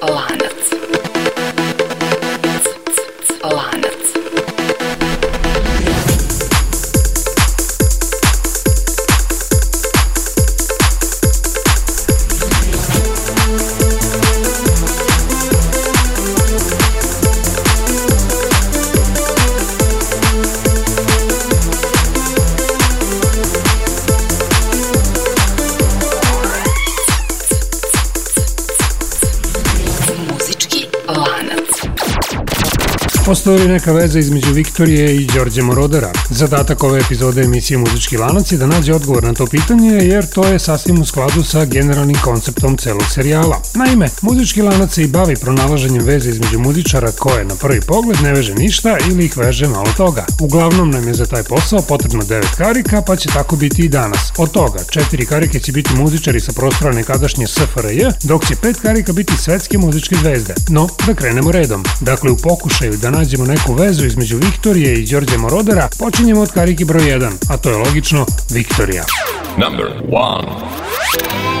Alana. postoji neka veza između Viktorije i Đorđe Morodara? Zadatak ove epizode emisije Muzički lanac je da nađe odgovor na to pitanje, jer to je sasvim u skladu sa generalnim konceptom celog serijala. Naime, Muzički lanac se i bavi pronalaženjem veze između muzičara koje na prvi pogled ne veže ništa ili ih veže malo toga. Uglavnom nam je za taj posao potrebno 9 karika, pa će tako biti i danas. Od toga, 4 karike će biti muzičari sa prostora nekadašnje SFRJ, dok će 5 karika biti svetske muzičke zvezde. No, da krenemo redom. Dakle, u pokušaju da nađemo neku vezu između Viktorije i Đorđe Morodera, počinjemo od karike broj 1, a to je logično Viktorija. Number 1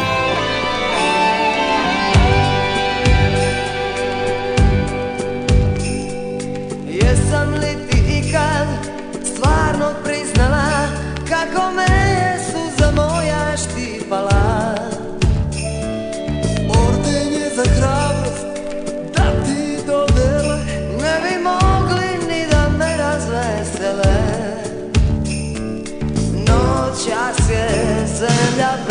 love.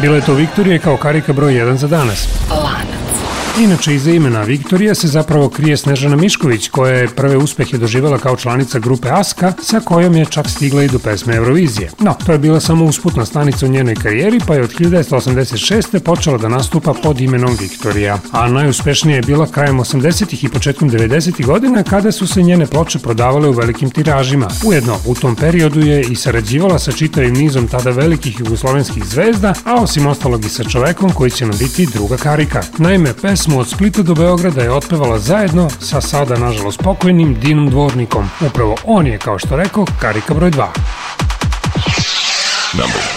Bila je to Viktorija kao karika broj 1 za danas. Inače, iza imena Viktorija se zapravo krije Snežana Mišković, koja je prve uspehe doživjela kao članica grupe Aska, sa kojom je čak stigla i do pesme Eurovizije. No, to je bila samo usputna stanica u njenoj karijeri, pa je od 1986. počela da nastupa pod imenom Viktorija. A najuspešnija je bila krajem 80. i početkom 90. godina, kada su se njene ploče prodavale u velikim tiražima. Ujedno, u tom periodu je i sarađivala sa čitavim nizom tada velikih jugoslovenskih zvezda, a osim ostalog i sa čovekom koji će nam biti druga karika. Naime, pesma Pesmu od Splita do Beograda je otpevala zajedno sa sada nažalost pokojnim Dinom Dvornikom. Upravo on je, kao što rekao, karika broj 2. Number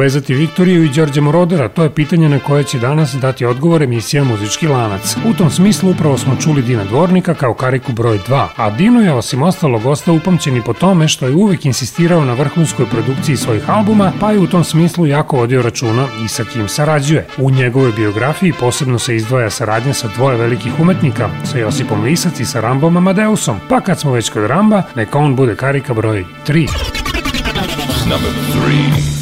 povezati Viktoriju i Đorđe Morodera? To je pitanje na koje će danas dati odgovor emisija Muzički lanac. U tom smislu upravo smo čuli Dina Dvornika kao kariku broj 2, a Dino je osim ostalog ostao upamćen i po tome što je uvek insistirao na vrhunskoj produkciji svojih albuma, pa je u tom smislu jako vodio računa i sa kim sarađuje. U njegovoj biografiji posebno se izdvaja saradnja sa dvoje velikih umetnika, sa Josipom Lisac i sa Rambom Amadeusom, pa kad smo već kod Ramba, neka on bude karika broj 3. Number 3.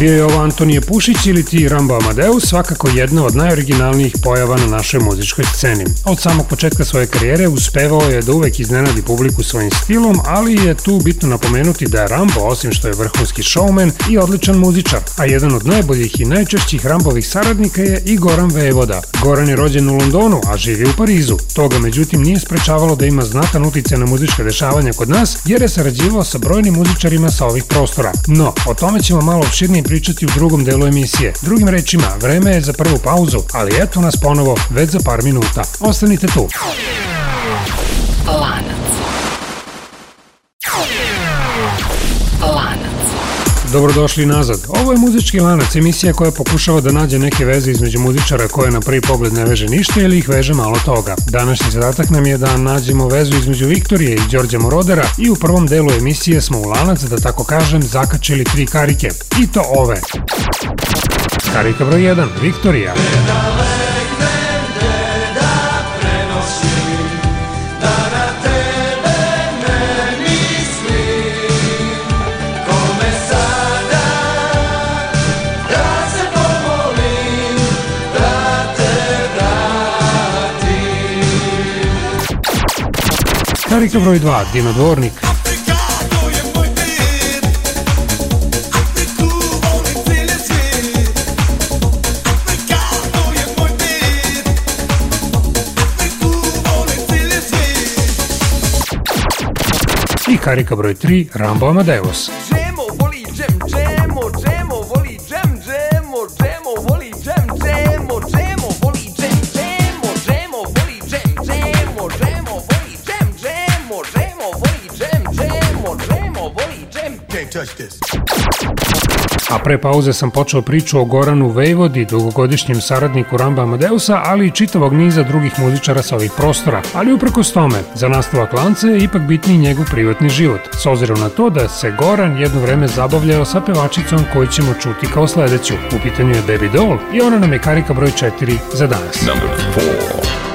Bio je ovo Antonije Pušić ili ti Rambo Amadeus, svakako jedna od najoriginalnijih pojava na našoj muzičkoj sceni. Od samog početka svoje karijere uspevao je da uvek iznenadi publiku svojim stilom, ali je tu bitno napomenuti da je Rambo, osim što je vrhunski showman, i odličan muzičar, a jedan od najboljih i najčešćih Rambovih saradnika je i Goran Vevoda, Goran je rođen u Londonu, a živi u Parizu. Toga međutim nije sprečavalo da ima znatan utjecaj na muzičke dešavanja kod nas, jer je sarađivao sa brojnim muzičarima sa ovih prostora. No, o tome ćemo malo opširnije pričati u drugom delu emisije. Drugim rečima, vreme je za prvu pauzu, ali eto nas ponovo već za par minuta. Ostanite tu. Lanac. Lanac dobrodošli nazad. Ovo je Muzički lanac, emisija koja pokušava da nađe neke veze između muzičara koje na prvi pogled ne veže ništa ili ih veže malo toga. Današnji zadatak nam je da nađemo vezu između Viktorije i Đorđa Morodera i u prvom delu emisije smo u lanac, da tako kažem, zakačili tri karike. I to ove. Karika broj 1, Viktorija. Viktorija. Rubrika broj 2, Dino Dvornik. I karika broj 3, Rambo Amadeus. A pre pauze sam počeo priču o Goranu Vejvodi, dugogodišnjem saradniku Ramba Amadeusa, ali i čitavog niza drugih muzičara sa ovih prostora. Ali uprkos tome, za nastavak lance je ipak bitniji njegov privatni život, s obzirom na to da se Goran jedno vreme zabavljao sa pevačicom koju ćemo čuti kao sledeću. U pitanju je Baby Doll i ona nam je karika broj 4 za danas. Number 4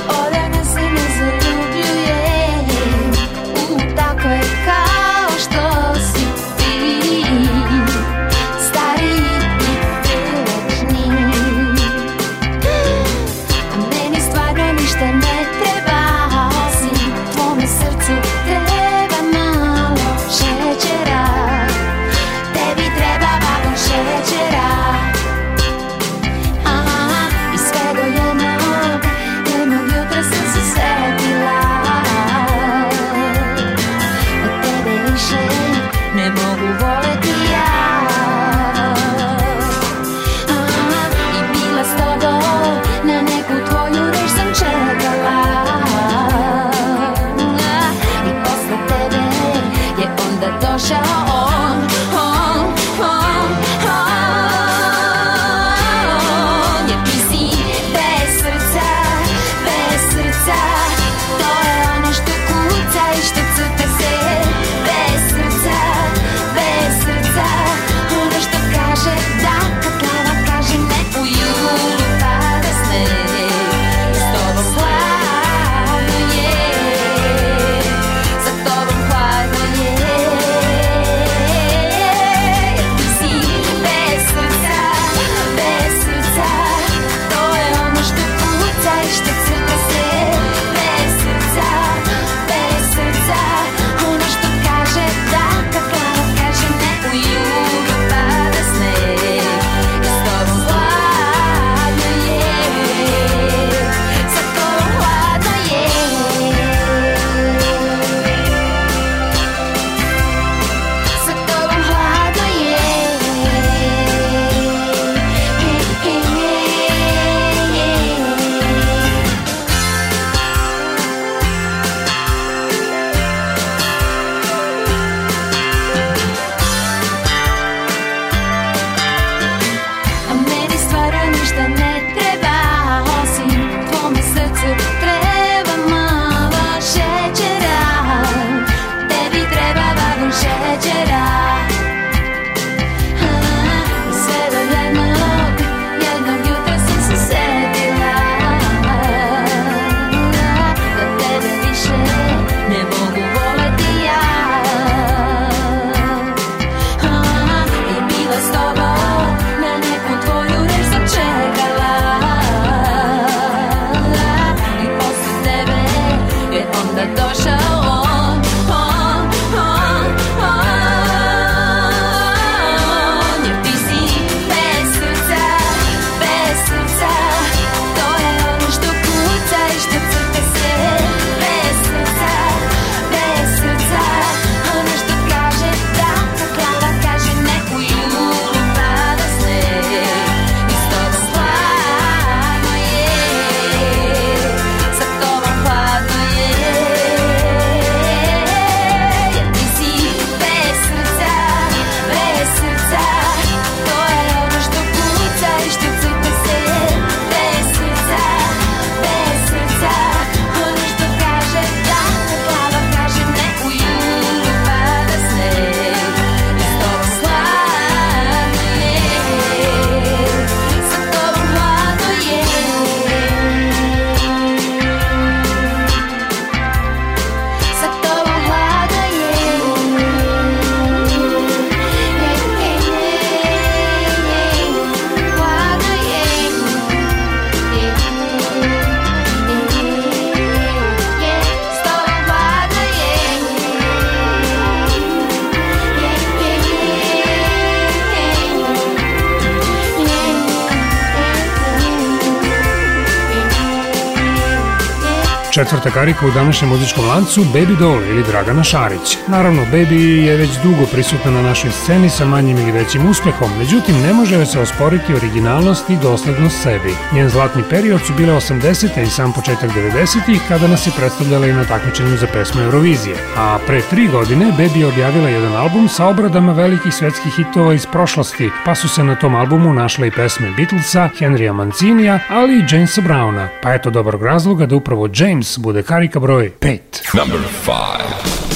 Četvrta karika u današnjem muzičkom lancu Baby Doll ili Dragana Šarić. Naravno, Baby je već dugo prisutna na našoj sceni sa manjim ili većim uspehom, međutim ne može se osporiti originalnost i doslednost sebi. Njen zlatni period su bile 80. i sam početak 90. kada nas je predstavljala i na takmičenju za pesmu Eurovizije. A pre tri godine Baby je objavila jedan album sa obradama velikih svetskih hitova iz prošlosti, pa su se na tom albumu našle i pesme Beatlesa, Henrya Mancinija, ali i Jamesa Browna. Pa eto dobrog razloga da upravo James James bude karika broj 5. Number 5.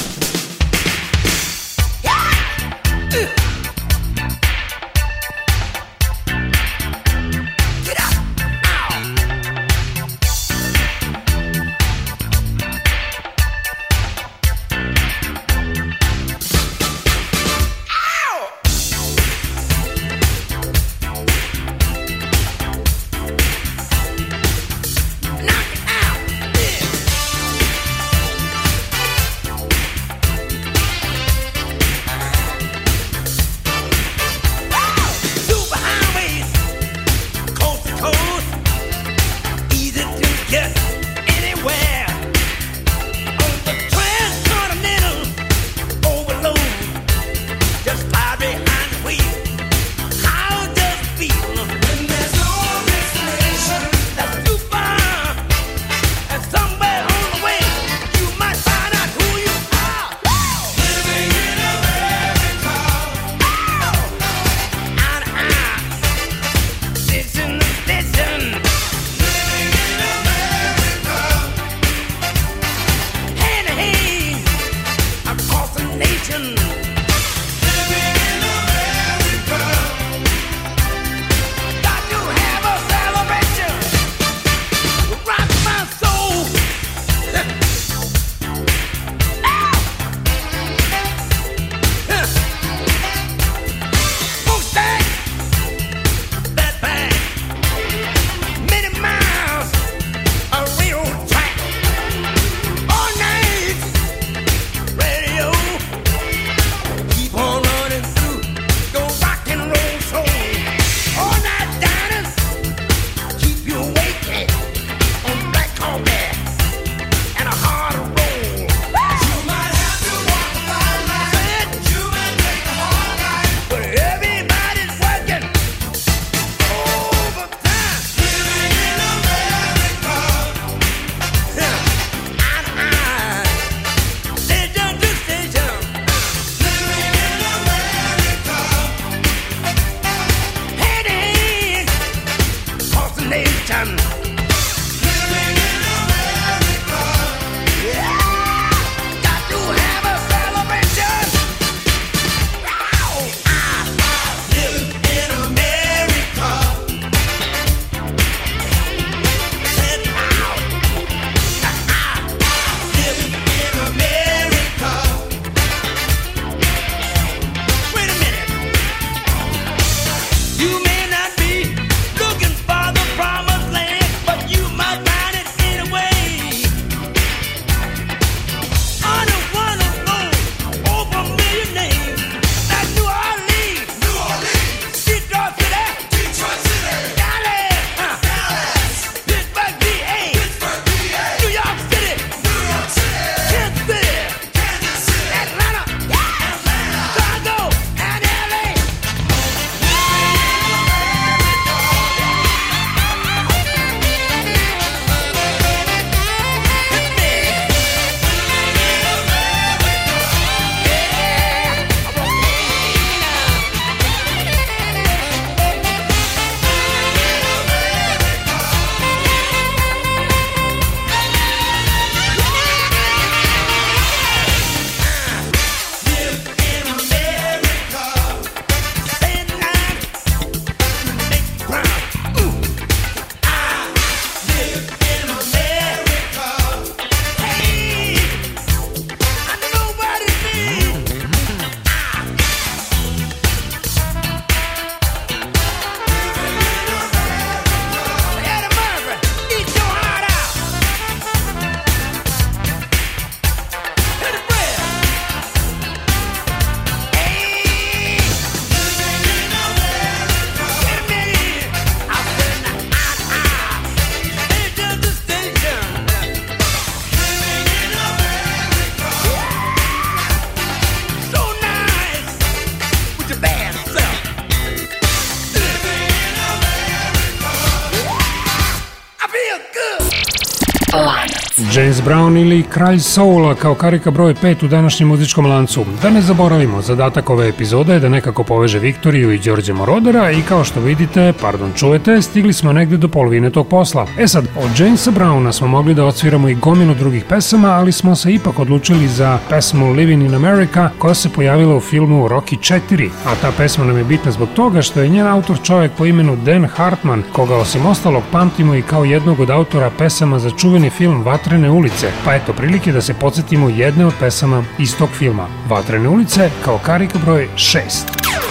Alana. James Brown ili Kralj Soula kao karika broj 5 u današnjem muzičkom lancu. Da ne zaboravimo, zadatak ove epizode je da nekako poveže Viktoriju i Đorđe Morodera i kao što vidite, pardon čujete, stigli smo negde do polovine tog posla. E sad, od Jamesa Browna smo mogli da odsviramo i gominu drugih pesama, ali smo se ipak odlučili za pesmu Living in America koja se pojavila u filmu Rocky 4, a ta pesma nam je bitna zbog toga što je njen autor čovek po imenu Dan Hartman, koga osim ostalog pamtimo i kao jednog od autora pesama za čuveni film Vatren Vatrene ulice, pa eto prilike da se podsjetimo jedne od pesama iz tog filma. Vatrene ulice kao karika broj 6.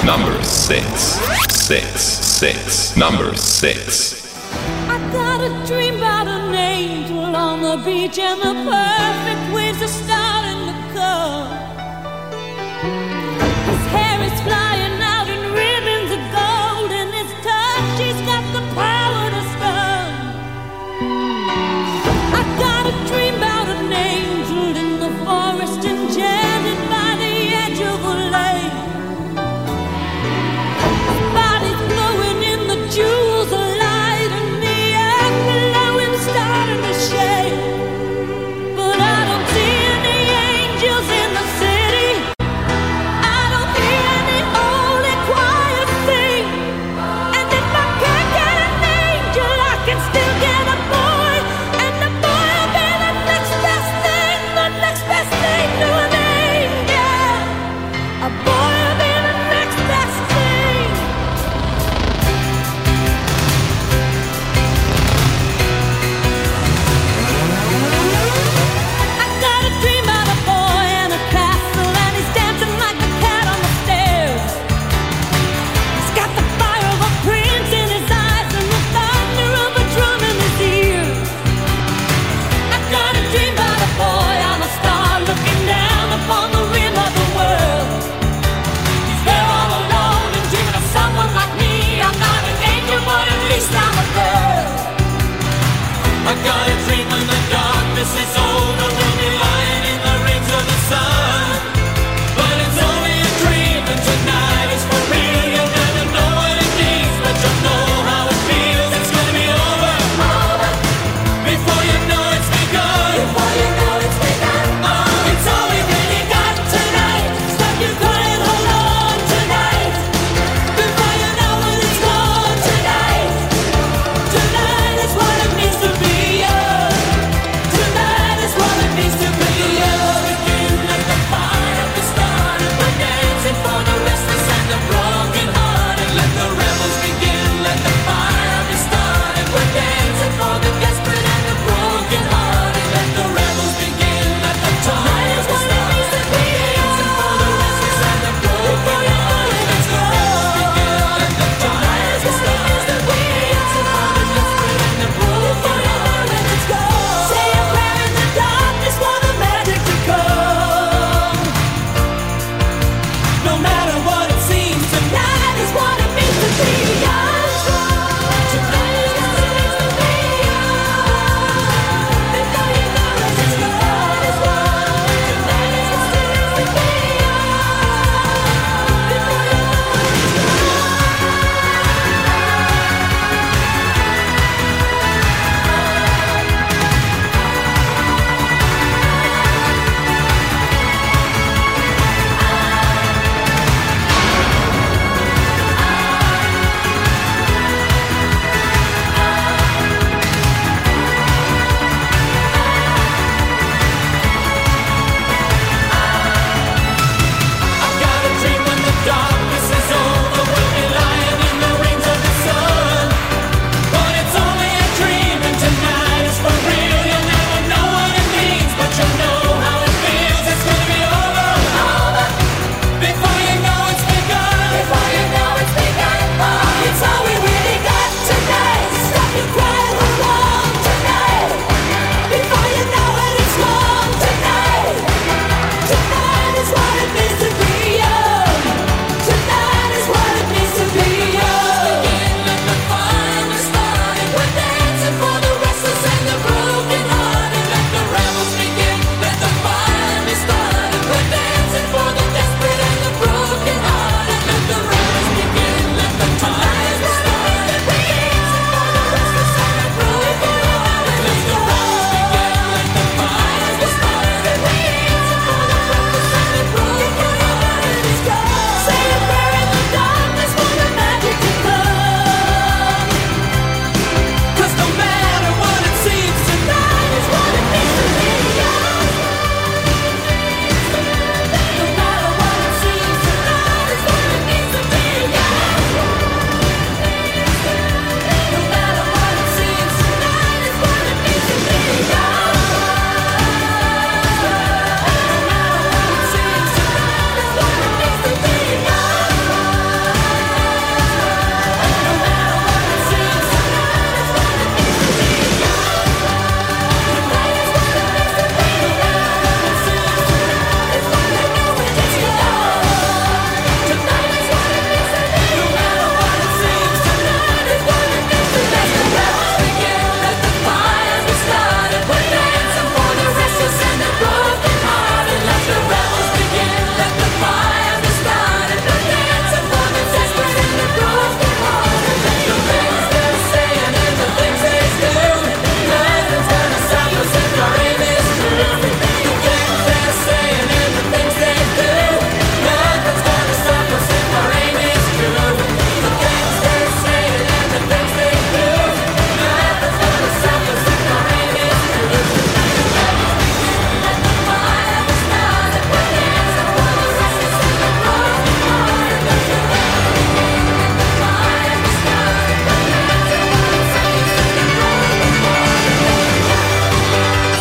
Number 6, 6, 6, number 6. I got a dream about an angel on the beach and the perfect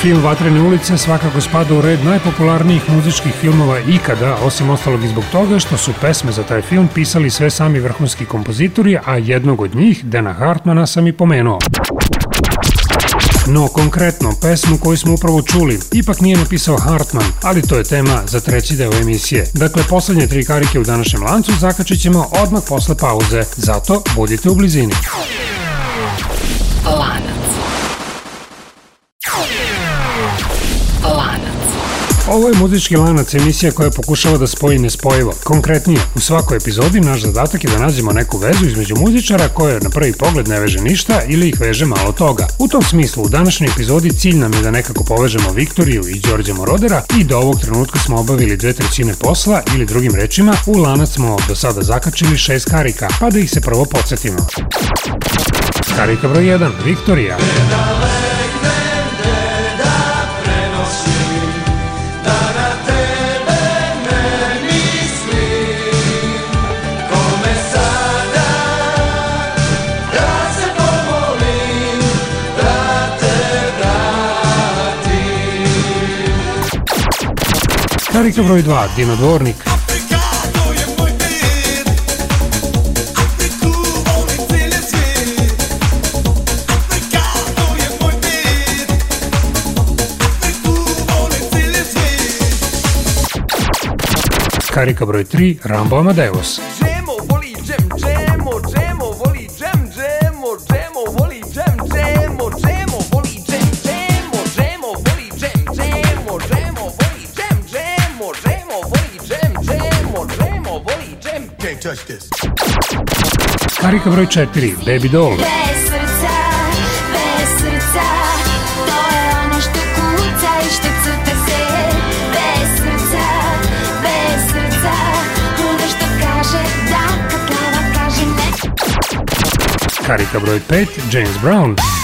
Film Vatrene ulice svakako spada u red najpopularnijih muzičkih filmova ikada, osim ostalog i zbog toga što su pesme za taj film pisali sve sami vrhunski kompozitori, a jednog od njih, Dana Hartmana, sam i pomenuo. No, konkretno, pesmu koju smo upravo čuli ipak nije napisao Hartman, ali to je tema za treći deo emisije. Dakle, poslednje tri karike u današnjem lancu zakačit ćemo odmah posle pauze, zato budite u blizini. Lanac. Ovo je muzički lanac emisija koja pokušava da spoji nespojivo. Konkretnije, u svakoj epizodi naš zadatak je da nađemo neku vezu između muzičara koje na prvi pogled ne veže ništa ili ih veže malo toga. U tom smislu, u današnjoj epizodi cilj nam je da nekako povežemo Viktoriju i Đorđe Morodera i do ovog trenutka smo obavili dve trećine posla ili drugim rečima, u lanac smo do sada zakačili šest karika, pa da ih se prvo podsjetimo. Karika broj 1, Viktorija. Viktorija. Рика број 2, Дима Дворник. Карика број 3, Рамбо Амадеус. Амадеус. Karika broj 4, Baby Doll. Bez srca, bez srca, to je ono što kuca i što cuta se. Bez srca, bez srca, ono što kaže da, kad kaže ne. Karika broj 5, James Brown.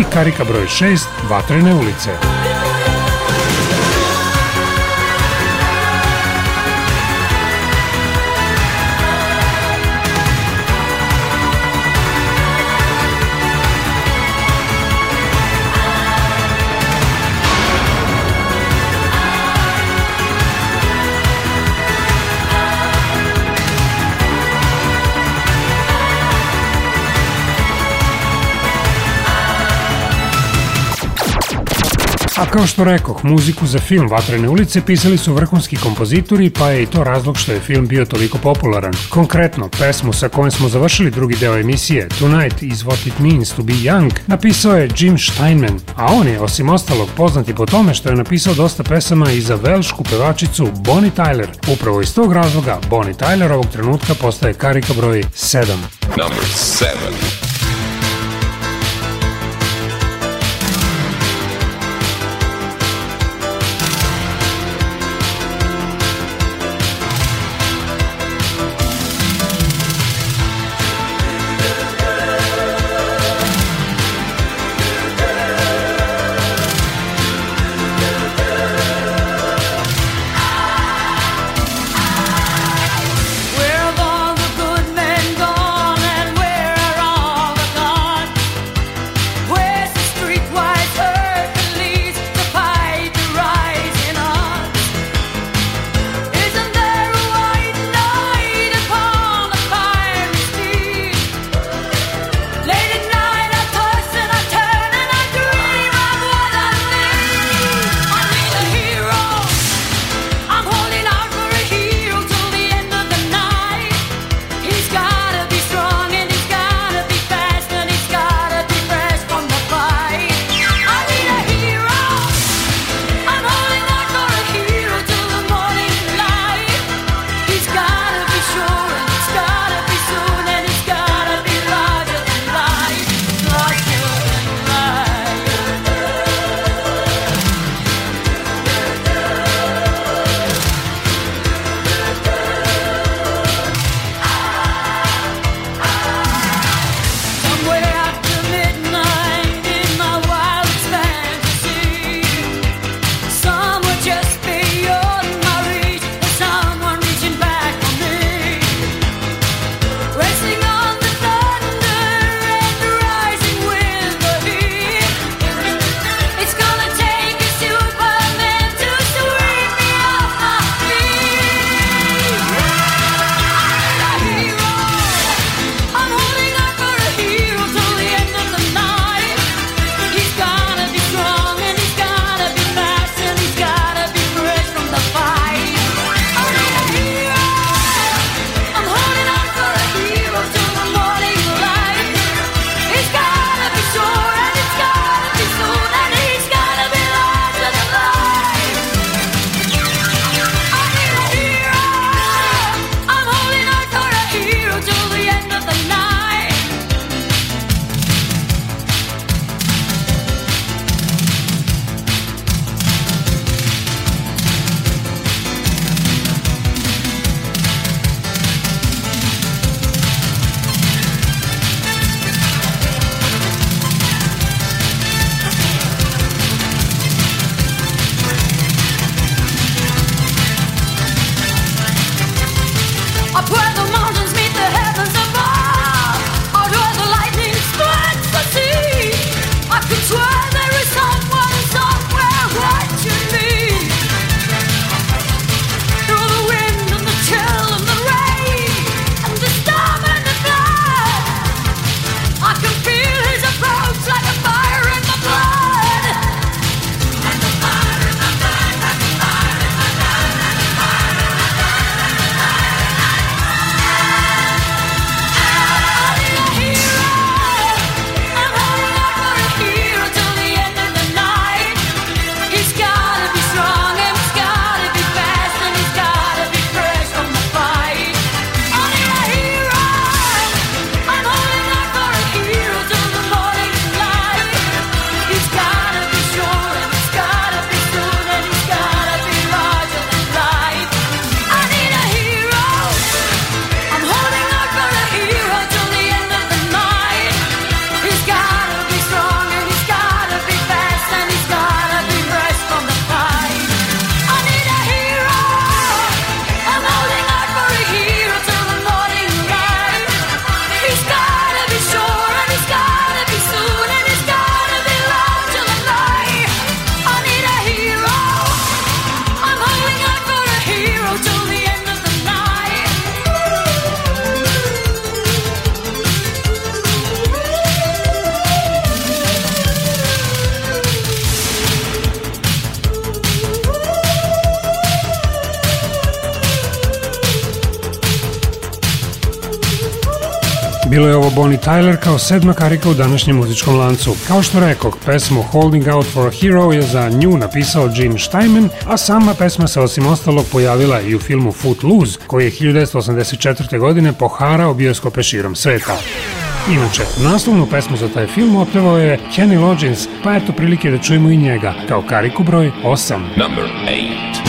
i karika broj 6 Vatrene ulice. A kao što rekoh, muziku za film Vatrene ulice pisali su vrhunski kompozitori, pa je i to razlog što je film bio toliko popularan. Konkretno, pesmu sa kojom smo završili drugi deo emisije, Tonight is what it means to be young, napisao je Jim Steinman, a on je, osim ostalog, poznat i po tome što je napisao dosta pesama i za velšku pevačicu Bonnie Tyler. Upravo iz tog razloga Bonnie Tyler ovog trenutka postaje karika broj 7. Number 7. Bonnie Tyler kao sedma karika u današnjem muzičkom lancu. Kao što rekoh, pesmu Holding Out for a Hero je za nju napisao Gene Steinman, a sama pesma se osim ostalog pojavila i u filmu Footloose, koji je 1984. godine poharao bioskope širom sveta. Inače, naslovnu pesmu za taj film opevao je Kenny Loggins, pa eto prilike da čujemo i njega, kao kariku broj 8. Number 8.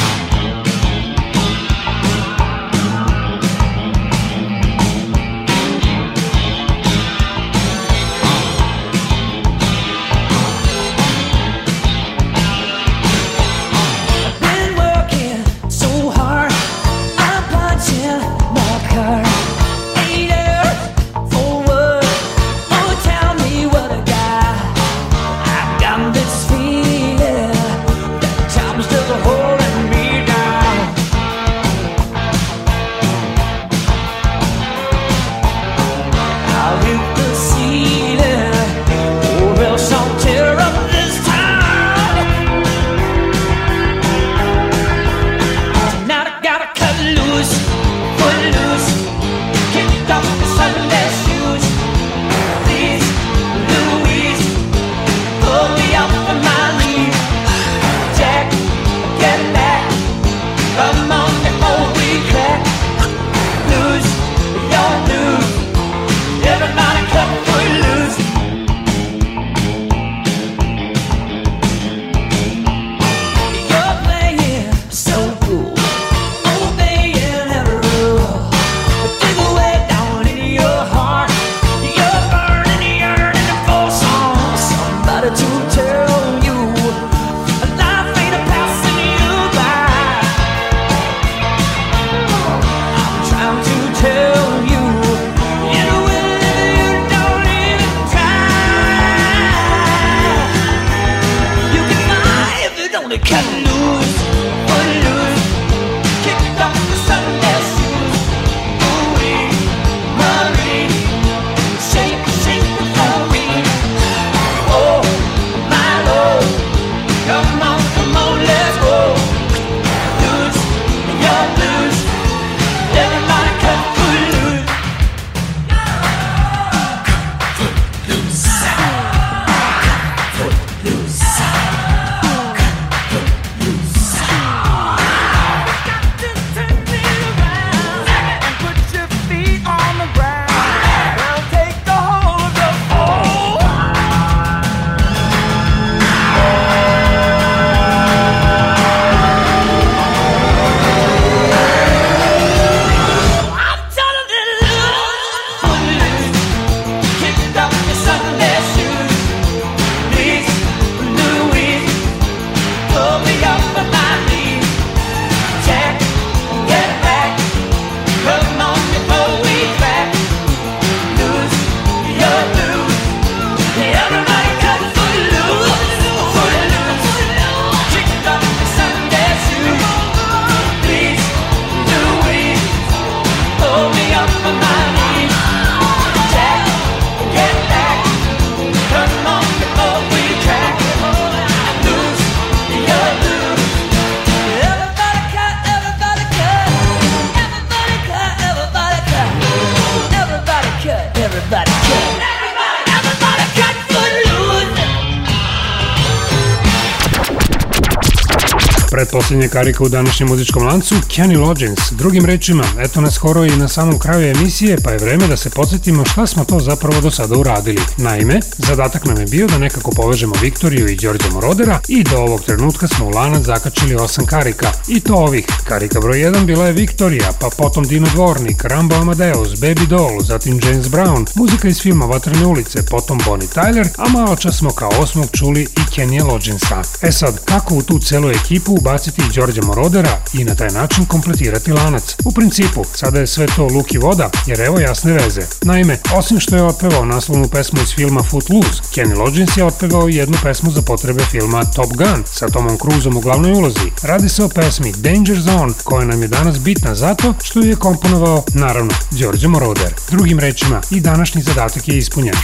poslednja karika u današnjem muzičkom lancu, Kenny Loggins. Drugim rečima, eto nas skoro i na samom kraju emisije, pa je vreme da se podsjetimo šta smo to zapravo do sada uradili. Naime, zadatak nam je bio da nekako povežemo Viktoriju i Đorđa Morodera i do ovog trenutka smo u lanac zakačili osam karika. I to ovih. Karika broj 1 bila je Viktorija, pa potom Dino Dvornik, Rambo Amadeus, Baby Doll, zatim James Brown, muzika iz filma Vatrne ulice, potom Bonnie Tyler, a malo čas smo kao osmog čuli i Kenny Logginsa. E sad, kako u tu celu ekipu ubaciti Đorđa Morodera i na taj način kompletirati lanac. U principu, sada je sve to luk i voda, jer evo jasne veze. Naime, osim što je otpevao naslovnu pesmu iz filma Footloose, Kenny Loggins je otpevao jednu pesmu za potrebe filma Top Gun sa Tomom Cruzom u glavnoj ulozi. Radi se o pesmi Danger Zone koja nam je danas bitna zato što ju je komponovao, naravno, Đorđe Moroder. Drugim rečima, i današnji zadatak je ispunjen.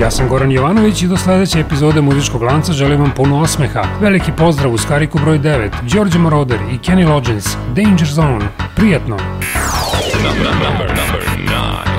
Ja sam Goran Jovanović i do sledeće epizode muzičkog lanca želim vam puno osmeha. Veliki pozdrav u Skariku broj 9. 9, Đorđe Moroder i Kenny Loggins, Danger Zone. Prijetno! Number, number, number nine.